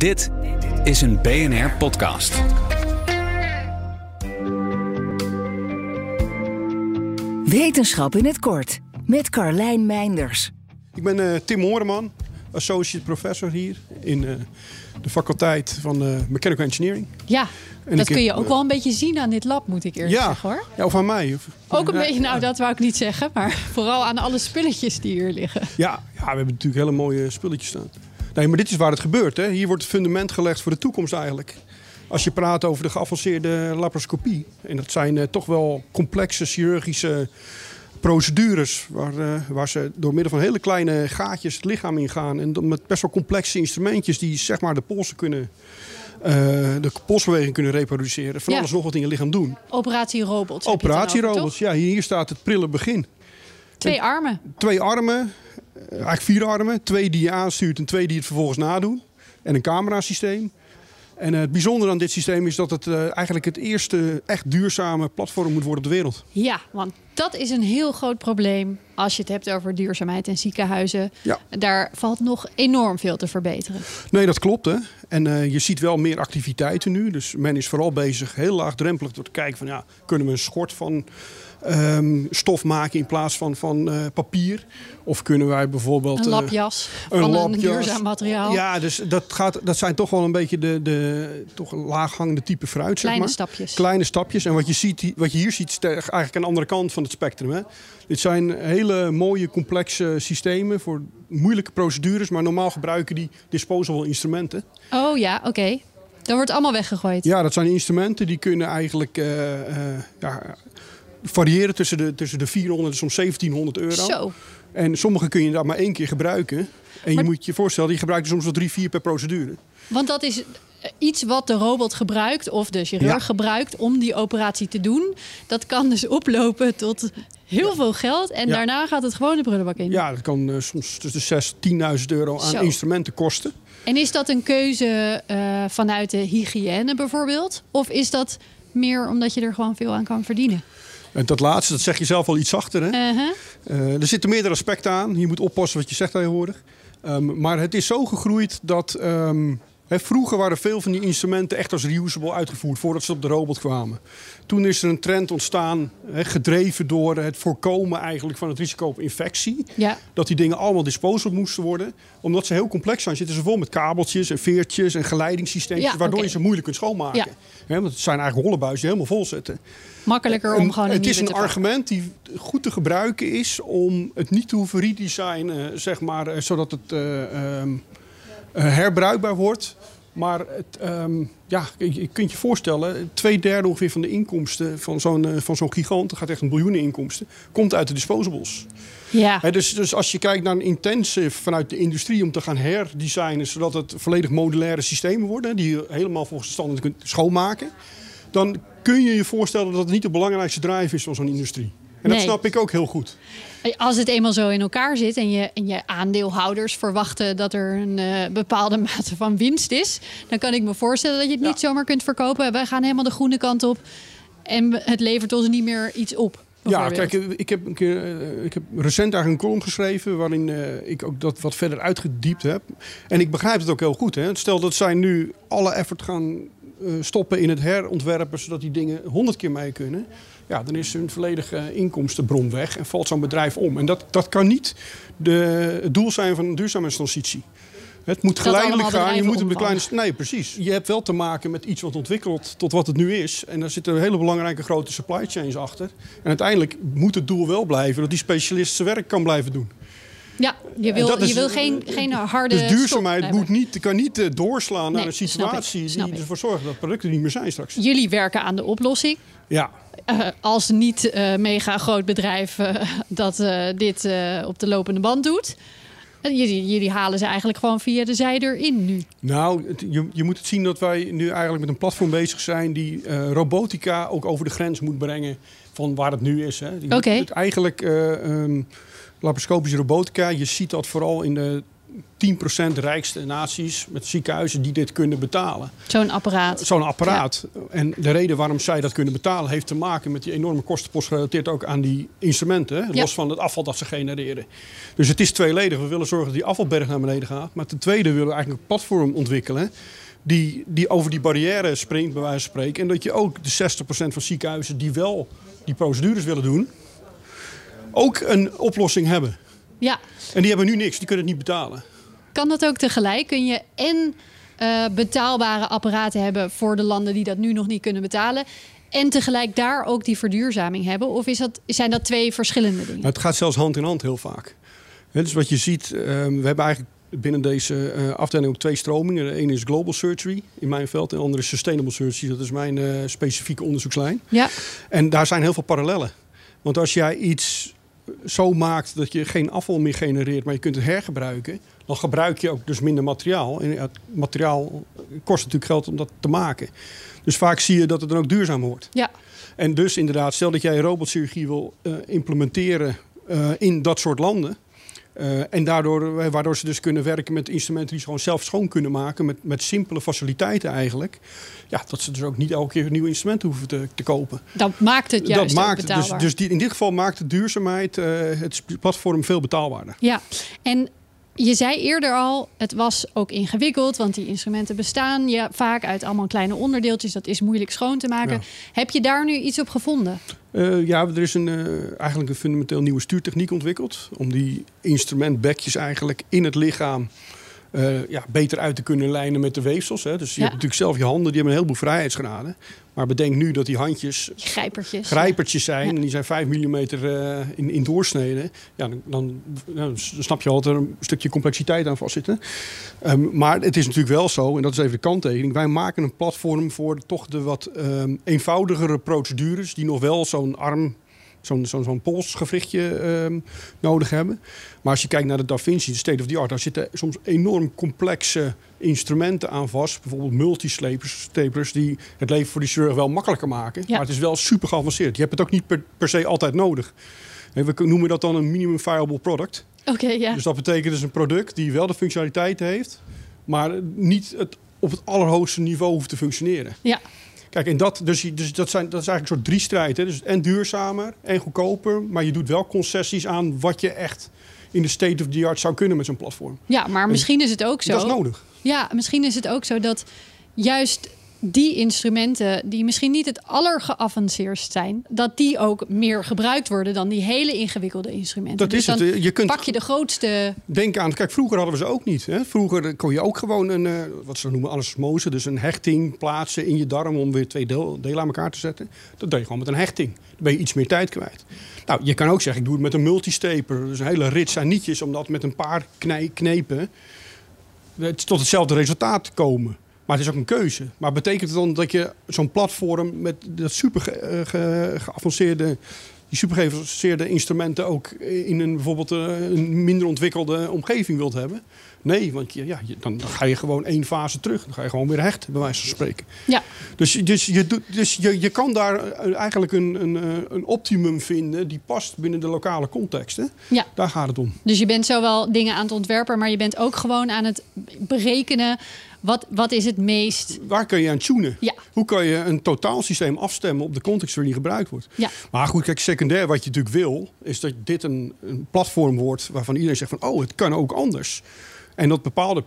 Dit is een BNR podcast. Wetenschap in het kort met Carlijn Meinders. Ik ben eh, Tim Horeman, associate professor hier in eh, de faculteit van eh, Mechanical Engineering. Ja, En dat kun je heb, ook wel een beetje zien aan dit lab, moet ik eerlijk Ja, zeggen hoor. ja, of aan mij. Of- Ook een Ja, beetje, nou dat wou ik niet zeggen, maar vooral aan alle spulletjes die hier liggen. Ja, ja, we hebben natuurlijk hele mooie spulletjes staan. Nee, maar dit is waar het gebeurt. Hè. Hier wordt het fundament gelegd voor de toekomst eigenlijk. Als je praat over de geavanceerde laparoscopie. En dat zijn eh, toch wel complexe chirurgische procedures. Waar, eh, waar ze door middel van hele kleine gaatjes het lichaam ingaan. En met best wel complexe instrumentjes die zeg maar de polsen kunnen... eh, de polsbeweging kunnen reproduceren. Van Ja. alles nog wat in je lichaam doen. Operatierobots. Operatierobots, ja, hier staat het prille begin. Twee armen. Twee armen, eigenlijk vier armen. Twee die je aanstuurt en twee die het vervolgens nadoen. En een camerasysteem. En eh, het bijzondere aan dit systeem is dat het eh, eigenlijk het eerste echt duurzame platform moet worden op de wereld. Ja, want dat is een heel groot probleem als je het hebt over duurzaamheid in ziekenhuizen. Ja. Daar valt nog enorm veel te verbeteren. Nee, dat klopt hè. En eh, je ziet wel meer activiteiten nu. Dus men is vooral bezig heel laagdrempelig door te kijken van ja, kunnen we een schort van ehm, stof maken in plaats van, van eh, papier? Of kunnen wij bijvoorbeeld... Een eh, lapjas van een duurzaam materiaal. Ja, dus dat, gaat, dat zijn toch wel een beetje de, de toch laaghangende type fruit. zeg Kleine maar. stapjes. Kleine stapjes. En wat je, ziet, wat je hier ziet, is eigenlijk aan de andere kant van het spectrum. Hè. Dit zijn hele mooie, complexe systemen voor moeilijke procedures. Maar normaal gebruiken die disposable instrumenten. Oh ja, oké. Dat wordt allemaal weggegooid. Ja, dat zijn instrumenten die kunnen eigenlijk eh, ja, variëren tussen de, tussen de 400 en soms 1700 euro. Zo. En sommige kun je daar maar één keer gebruiken. En Maar- je moet je voorstellen, die gebruikt er soms wel drie, vier per procedure. Want dat is eh, iets wat de robot gebruikt of de chirurg Ja. gebruikt om die operatie te doen. Dat kan dus oplopen tot heel veel geld en Ja. daarna gaat het gewoon de prullenbak in. Ja, dat kan eh, soms tussen de 6 en 10.000 euro aan Zo. instrumenten kosten. En is dat een keuze eh, vanuit de hygiëne bijvoorbeeld? Of is dat meer omdat je er gewoon veel aan kan verdienen? En dat laatste, dat zeg je zelf al iets zachter. Hè? Uh-huh. Eh, er zitten meerdere aspecten aan. Je moet oppassen wat je zegt tegenwoordig. Ehm, maar het is zo gegroeid dat... ehm, vroeger waren veel van die instrumenten echt als reusable uitgevoerd... voordat ze op de robot kwamen. Toen is er een trend ontstaan, gedreven door het voorkomen eigenlijk van het risico op infectie. Ja. Dat die dingen allemaal disposable moesten worden. Omdat ze heel complex zijn. Zitten ze vol met kabeltjes en veertjes en geleidingssystemen. Ja, waardoor je ze moeilijk kunt schoonmaken. Ja. Want het zijn eigenlijk rollenbuizen die helemaal vol zitten. Makkelijker om En gewoon een het is een argument die goed te gebruiken is om het niet te hoeven redesignen, zeg maar, eh, zodat het eh, ehm, eh, herbruikbaar wordt. Maar het, ehm, ja, je je kunt je voorstellen, twee derde ongeveer van de inkomsten van zo'n eh, van zo'n gigant, dat gaat echt een biljoenen inkomsten, komt uit de disposables. Ja. Dus, dus als je kijkt naar een intensive vanuit de industrie om te gaan herdesignen, zodat het volledig modulaire systemen worden, die je helemaal volgens de standaard kunt schoonmaken, dan kun je je voorstellen dat het niet de belangrijkste drive is van zo'n industrie. En dat snap ik ook heel goed. Als het eenmaal zo in elkaar zit en je, en je aandeelhouders verwachten dat er een eh, bepaalde mate van winst is, dan kan ik me voorstellen dat je het Ja. niet zomaar kunt verkopen. Wij gaan helemaal de groene kant op en het levert ons niet meer iets op. Ja, kijk, ik heb, een keer, eh, ik heb recent eigenlijk een column geschreven waarin eh, ik ook dat wat verder uitgediept heb. En ik begrijp het ook heel goed. Hè. Stel dat zij nu alle effort gaan stoppen in het herontwerpen, zodat die dingen honderd keer mee kunnen. Ja, dan is hun volledige inkomstenbron weg en valt zo'n bedrijf om. En dat, dat kan niet de, het doel zijn van een duurzaamheidstransitie. Het moet Dat geleidelijk gaan. Je moet de kleine. Nee, precies. Je hebt wel te maken met iets wat ontwikkelt tot wat het nu is. En daar zitten hele belangrijke grote supply chains achter. En uiteindelijk moet het doel wel blijven dat die specialist zijn werk kan blijven doen. Ja, je wil, is- je wil geen, geen harde. Dus duurzaamheid moet niet, kan niet eh, doorslaan naar een ik, situatie snap die ik. ervoor zorgt dat producten niet meer zijn straks. Jullie werken aan de oplossing. Ja, Eh, als niet eh, mega groot bedrijf dat dit op de lopende band doet. Jullie, jullie halen ze eigenlijk gewoon via de zijdeur in nu. Nou, het- je, je moet het zien dat wij nu eigenlijk met een platform bezig zijn die robotica ook over de grens moet brengen van waar het nu is. Hè. Moet het eigenlijk eh, ehm, laparoscopische robotica, je ziet dat vooral in de 10% rijkste naties met ziekenhuizen die dit kunnen betalen. Zo'n apparaat. Zo'n apparaat. En de reden waarom zij dat kunnen betalen heeft te maken met die enorme kostenpost gerelateerd ook aan die instrumenten. Hè? Ja. Los van het afval dat ze genereren. Dus het is tweeledig. We willen zorgen dat die afvalberg naar beneden gaat. Maar ten tweede willen we eigenlijk een platform ontwikkelen. Die, die over die barrière springt, bij wijze van spreken. En dat je ook de 60% van ziekenhuizen die wel die procedures willen doen, ook een oplossing hebben. Ja. En die hebben nu niks, die kunnen het niet betalen. Kan dat ook tegelijk? Kun je en eh, betaalbare apparaten hebben voor de landen die dat nu nog niet kunnen betalen. En tegelijk daar ook die verduurzaming hebben? Of is dat, zijn dat twee verschillende dingen? Maar het gaat zelfs hand in hand heel vaak. Dus wat je ziet, ehm, we hebben eigenlijk binnen deze eh, afdeling ook twee stromingen. De ene is Global Surgery in mijn veld en de andere is Sustainable Surgery. Dat is mijn eh, specifieke onderzoekslijn. Ja, En daar zijn heel veel parallellen. Want als jij iets zo maakt dat je geen afval meer genereert, maar je kunt het hergebruiken, dan gebruik je ook dus minder materiaal. En het materiaal kost natuurlijk geld om dat te maken. Dus vaak zie je dat het dan ook duurzaam wordt. ja. En dus inderdaad, stel dat jij robotchirurgie wil eh, implementeren eh, in dat soort landen. Eh, en daardoor, eh, waardoor ze dus kunnen werken met instrumenten die ze gewoon zelf schoon kunnen maken. Met, met simpele faciliteiten eigenlijk. Ja, dat ze dus ook niet elke keer een nieuw instrument hoeven te, te kopen. dat maakt het juist dat maakt. Dus, betaalbaar. dus die, in dit geval maakt de duurzaamheid eh, het platform veel betaalbaarder. Ja, en je zei eerder al, het was ook ingewikkeld, want die instrumenten bestaan ja, vaak uit allemaal kleine onderdeeltjes. Dat is moeilijk schoon te maken. Ja. Heb je daar nu iets op gevonden? Eh, ja, er is een, eh, eigenlijk een fundamenteel nieuwe stuurtechniek ontwikkeld. Om die instrumentbekjes eigenlijk in het lichaam eh, ja, beter uit te kunnen lijnen met de weefsels. Hè. Dus je Ja. hebt natuurlijk zelf je handen, die hebben een heleboel vrijheidsgraden. Maar bedenk nu dat die handjes Die grijpertjes. grijpertjes zijn. Ja. En die zijn 5 mm in, in doorsnede. Ja, dan, dan, snap je al dat er een stukje complexiteit aan vast zit. hè. Ehm, maar het is natuurlijk wel zo, en dat is even de kanttekening. Wij maken een platform voor toch de wat ehm, eenvoudigere procedures. Die nog wel zo'n arm, zo'n zo'n zo'n polsgewrichtje ehm, nodig hebben. Maar als je kijkt naar de Da Vinci, de state of the art. Daar zitten soms enorm complexe instrumenten aan vast. Bijvoorbeeld multistaplers die het leven voor die chirurg wel makkelijker maken. Ja. Maar het is wel super geavanceerd. Je hebt het ook niet per, per se altijd nodig. En we noemen dat dan een minimum viable product. Oké, ja. Dus dat betekent dus een product die wel de functionaliteit heeft, maar niet het, op het allerhoogste niveau hoeft te functioneren. ja. Kijk, en dat, dus, dus dat, zijn, dat is eigenlijk een soort drie strijd. Hè? Dus en duurzamer en goedkoper, maar je doet wel concessies aan wat je echt in de state of the art zou kunnen met zo'n platform. ja, maar misschien is het ook zo. Dat is nodig. Ja, misschien is het ook zo dat juist die instrumenten die misschien niet het allergeavanceerdst zijn, dat die ook meer gebruikt worden dan die hele ingewikkelde instrumenten. Dat Dus is het. Je kunt pak je de grootste. Denk aan, kijk, vroeger hadden we ze ook niet. Hè? Vroeger kon je ook gewoon een, eh, wat ze noemen, anasmose, dus een hechting plaatsen in je darm om weer twee deel, delen aan elkaar te zetten. Dat deed je gewoon met een hechting. Dan ben je iets meer tijd kwijt. Nou, je kan ook zeggen, ik doe het met een multistaper. Dus een hele rits aan nietjes, om dat met een paar knij, knepen het- tot hetzelfde resultaat te komen. Maar het is ook een keuze. Maar betekent het dan dat je zo'n platform met dat super ge- eh, ge- geavanceerde, die super geavanceerde instrumenten ook in een bijvoorbeeld eh, een minder ontwikkelde omgeving wilt hebben? Nee, want je, ja, je- dan, dan ga je gewoon één fase terug. Dan ga je gewoon weer hechten, bij wijze van spreken. Ja, Dus, dus, je, dus je, je kan daar eh, eigenlijk een, een, een optimum vinden die past binnen de lokale context. Hè? ja. Daar gaat het om. Dus je bent zowel dingen aan het ontwerpen, maar je bent ook gewoon aan het berekenen. Wat, wat is het meest. Waar kun je aan tunen? Ja. Hoe kan je een totaalsysteem afstemmen op de context waarin die gebruikt wordt? Ja. Maar goed, kijk, secundair wat je natuurlijk wil, is dat dit een, een platform wordt waarvan iedereen zegt van, oh, het kan ook anders. En dat bepaalde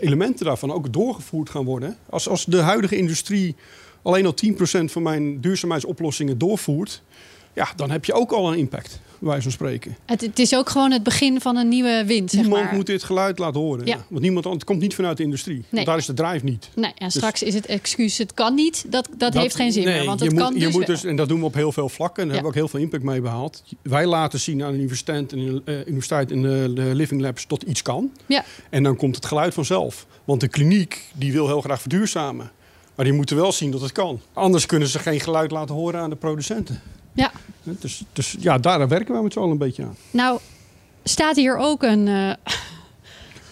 elementen daarvan ook doorgevoerd gaan worden. Als, als de huidige industrie alleen al 10% van mijn duurzaamheidsoplossingen doorvoert, ja, dan heb je ook al een impact, wijze van spreken. Het, het is ook gewoon het begin van een nieuwe wind. Zeg Niemand maar. moet dit geluid laten horen. Ja. Want niemand, het komt niet vanuit de industrie. Nee. Want daar is de drive niet. Nee, en straks is het excuus, het kan niet. Dat, dat, heeft geen zin nee, meer, want je het moet, kan je dus moet wel. dus, En dat doen we op heel veel vlakken. En daar Ja. hebben we ook heel veel impact mee behaald. Wij laten zien aan de universiteit en de, eh, universiteit en de, de living labs dat iets kan. Ja, En dan komt het geluid vanzelf. Want de kliniek die wil heel graag verduurzamen. Maar die moeten wel zien dat het kan. Anders kunnen ze geen geluid laten horen aan de producenten. ja. Dus, dus ja, daar werken we met z'n allen een beetje aan. Nou, staat hier ook een eh,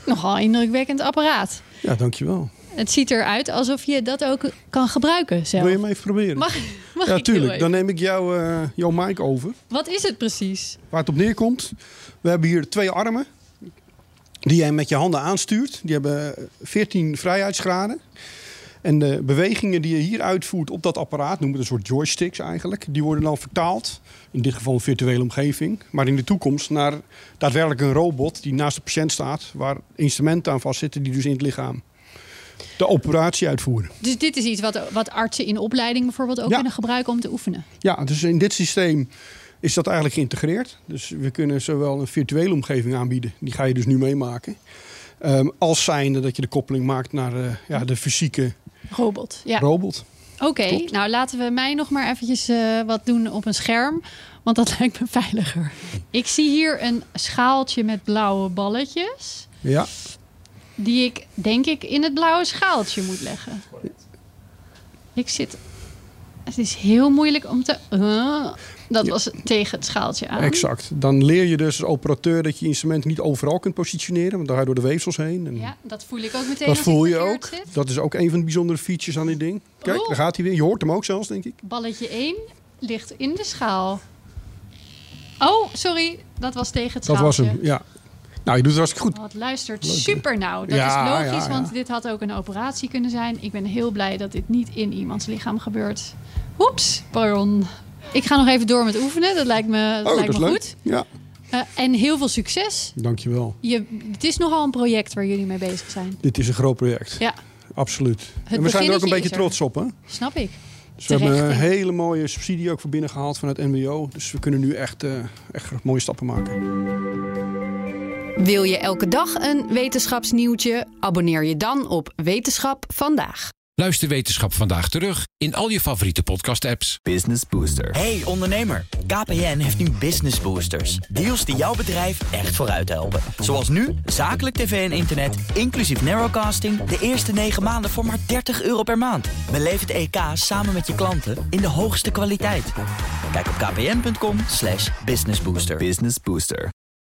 nogal indrukwekkend apparaat. Ja, dankjewel. Het ziet eruit alsof je dat ook kan gebruiken zelf. Wil je hem even proberen? Mag, mag ja, ik tuurlijk. Dan neem ik jou, eh, jouw mic over. Wat is het precies? Waar het op neerkomt. We hebben hier twee armen. die jij met je handen aanstuurt. Die hebben 14 vrijheidsgraden. En de bewegingen die je hier uitvoert op dat apparaat, noemen we een soort joysticks eigenlijk, die worden dan vertaald, in dit geval een virtuele omgeving, maar in de toekomst naar daadwerkelijk een robot die naast de patiënt staat, waar instrumenten aan vastzitten die dus in het lichaam de operatie uitvoeren. Dus dit is iets wat, wat artsen in opleiding bijvoorbeeld ook Ja. kunnen gebruiken om te oefenen. Ja, dus in dit systeem is dat eigenlijk geïntegreerd. Dus we kunnen zowel een virtuele omgeving aanbieden, die ga je dus nu meemaken, ehm, als zijnde dat je de koppeling maakt naar eh, ja, de fysieke Robot. Ja. robot. Oké, nou laten we mij nog maar eventjes eh, wat doen op een scherm. Want dat lijkt me veiliger. Ik zie hier een schaaltje met blauwe balletjes. Ja, Die ik denk ik in het blauwe schaaltje moet leggen. Ik zit... Het is heel moeilijk om te... Uh, dat Ja. was tegen het schaaltje aan. exact. Dan leer je dus als operateur dat je instrument niet overal kunt positioneren, want daar ga je door de weefsels heen. En Ja, dat voel ik ook meteen dat voel je ook. Zit. Dat is ook een van de bijzondere features aan dit ding. Kijk, Oh. daar gaat hij weer. Je hoort hem ook zelfs, denk ik. Balletje 1 ligt in de schaal. Oh, sorry. Dat was tegen het Dat schaaltje. was hem, ja. Nou, je doet het hartstikke goed. Oh, het luistert Leuk, super nauw. Dat Ja, is logisch, ja, ja. want dit had ook een operatie kunnen zijn. Ik ben heel blij dat dit niet in iemands lichaam gebeurt. Oeps, pardon. Ik ga nog even door met oefenen. Dat lijkt me, dat oh, lijkt dat me is goed. leuk. Ja, Eh, en heel veel succes. dankjewel. Je, het is nogal een project waar jullie mee bezig zijn. Dit is een groot project. Ja, Absoluut. en we zijn er ook een beetje trots op, hè? snap ik. Dus we hebben een hele mooie subsidie ook voor binnengehaald vanuit NWO. Dus we kunnen nu echt, eh, echt mooie stappen maken. Wil je elke dag een wetenschapsnieuwtje? Abonneer je dan op Wetenschap vandaag. Luister Wetenschap vandaag terug in al je favoriete podcast-apps. Business Booster. Hey ondernemer, KPN heeft nu Business Boosters. Deals die jouw bedrijf echt vooruit helpen. Zoals nu, zakelijk tv en internet, inclusief narrowcasting... de eerste 9 maanden voor maar 30 euro per maand. Beleef het EK samen met je klanten in de hoogste kwaliteit. Kijk op kpn.com slash businessbooster. Business Booster.